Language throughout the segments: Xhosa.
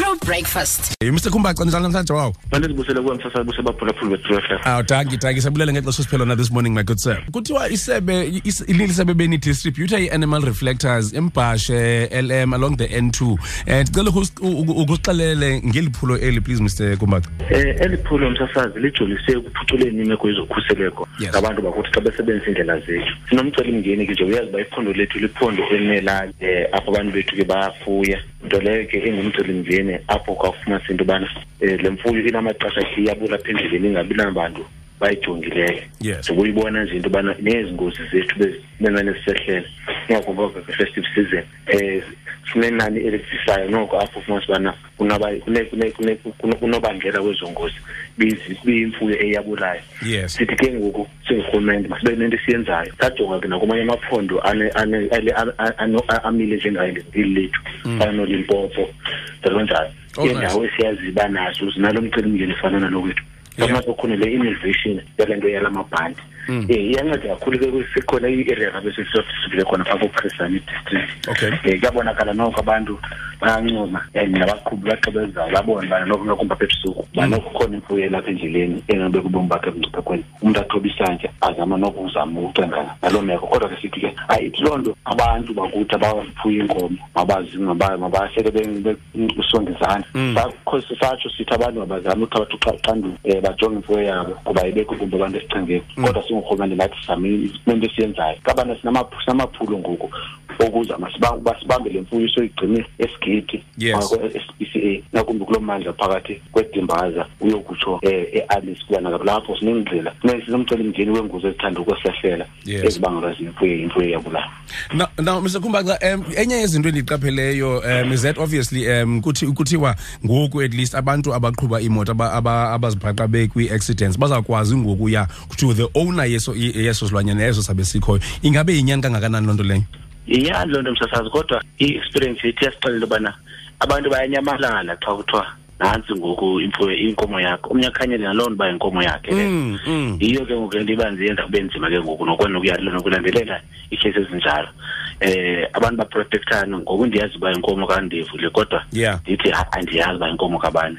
True breakfast. Hey, Mr. Kumbaxa njalo namhlanje wawo. Manje sibusele kuwe mfasa buse baphulaphula bethu FM. Aw danki danki sabulele ngexesha siphelo na this morning my good sir. Kuthiwa isebe ilili sebe beni distributor i-animal reflectors embhashe LM along the N2. Eh ndicela ukuxelele ngeliphulo eli please Mr. Kumbaxa. Eh eliphulo msasazi lijolise ukuphuculeni imeko yezokhuseleko ngabantu bakuthi xa besebenzisa indlela zethu. Sinomceli mngeni ke nje uyazi bayiphondo lethu liphondo elinelali eh, apho abantu bethu ke bayafuya. nto leyo ke ingumcelimngeni apho kwakufumanisa into yobana um le mfuyo inamaxesha ke iyabula apha endleleni ingabi nabantu bayijongileyo ndikuyibona nje into yobana nezi ngozi zethu bezinenani ezisehlela ingakumba festive season um sinenani elivisayo noko apho ufumanisa ubana kunobangela wezo ngozi biyimfuyo eyabulayo sithi ke ngoku singurhulumente masibe nento esiyenzayo sajonga ke nakumanye amaphondo amile njengayo ngeli lethu mm. fana nolimpopo njalo njalo indawo esiyazi iba nazo zinalo mcelimngeni fana nalo wethu noma kukhona le innovation yale nto yala mabhanti um mm. eh, iyanceda kakhulu ke sikhona i-area rabe sesivile khona phaa kochrisani district um eh, kuyabonakala noko abantu bayancoma and nabaqhubi baxebezayo babone ubana nokunywa kumbi apha ebusuku uba mm. nokukhona imfuyo elapha endleleni enobeka ubomi bakhe emngciphekweni umntu athoba isantya azama nokuzama ukucengana naloo meko kodwa ke sithi ke ayi loo nto abantu bakuthi abafuye inkomo mabasele besonge izandla mm. sakho sisatsho sithi abantu mabazame ukuthi abathi uxanduva um eh, bajonge imfuyo yabo ngoba ibekho kumbi abantu esichengeni mm. kodwa singurhulumente nathi same into esiyenzayo kabana sinamaphulo ngoku ukuze uba sibambe le mfuyo soyigcine esigidi e-SPCA nakumbi kulo mmandla phakathi kwedimbaza uyokutsho um eh, e-alice kuyana kulapho sinengxila sinomcelimngeni weengozi ezithanda ukwesehlela ezibangelwa zimfuyo imfuyo yakula now mr khumbaca um enye yezinto endiyiqapheleyo um is that obviously um kuthi kuthiwa ngoku at least abantu abaqhuba iimoto abazibhaqa bekwi-accidents bazawukwazi ngokuya to the owner yeso yeso silwanyana eso sabe sikhoyo ingabe yinyani kangakanani loo nto leyo yinyani loo nto msasazi kodwa i-experience ithi yasixelela ubana abantu bayanyamalala xa kuthiwa nantsi ngoku imfuyo inkomo yakho omnye akhanyele naloo nto uba yinkomo yakhe le mm, mm. yiyo ke ngoku le nto iba ndiyenza kube nzima ke ngoku nokwenokuyalelo nokulandelela iikhesi ezinjalo eh abantu baprotectana ngoku ndiyazi uba inkomo kandevu le kodwa ndithi andiyazi uba inkomo kabani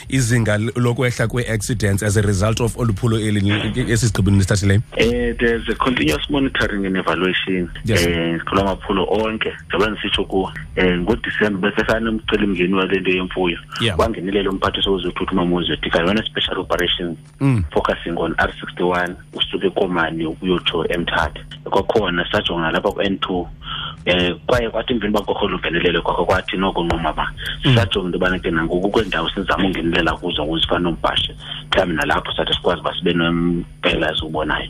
izinga lokwehla kwee-accidents as a result of olu phulo eli esi sigqibo nisithathileyo um there's a continuous monitoring and evaluation yes. um kula maphulo onke njengoba ndisitsho kuwo um ngodisemba besesanomcelimngeni wale nto yemfuyo wangenelela umphathiso wezothutha umamuzwe dikayona special operations mm. focusing on r 61 usuke komani ukuyotsho emthatha kwakhona sajonga lapha ku-n two um kwaye kwathi emveni uba kokho luvelelele kwakho kwathi noko nquma ba mm. sajonga into yobana ke nangoku kweendawo sizama ungenelela kuzo ngozifana nombhashe mhlawumbi nalapho sathi sikwazi uba sibe nempela eziwubonayo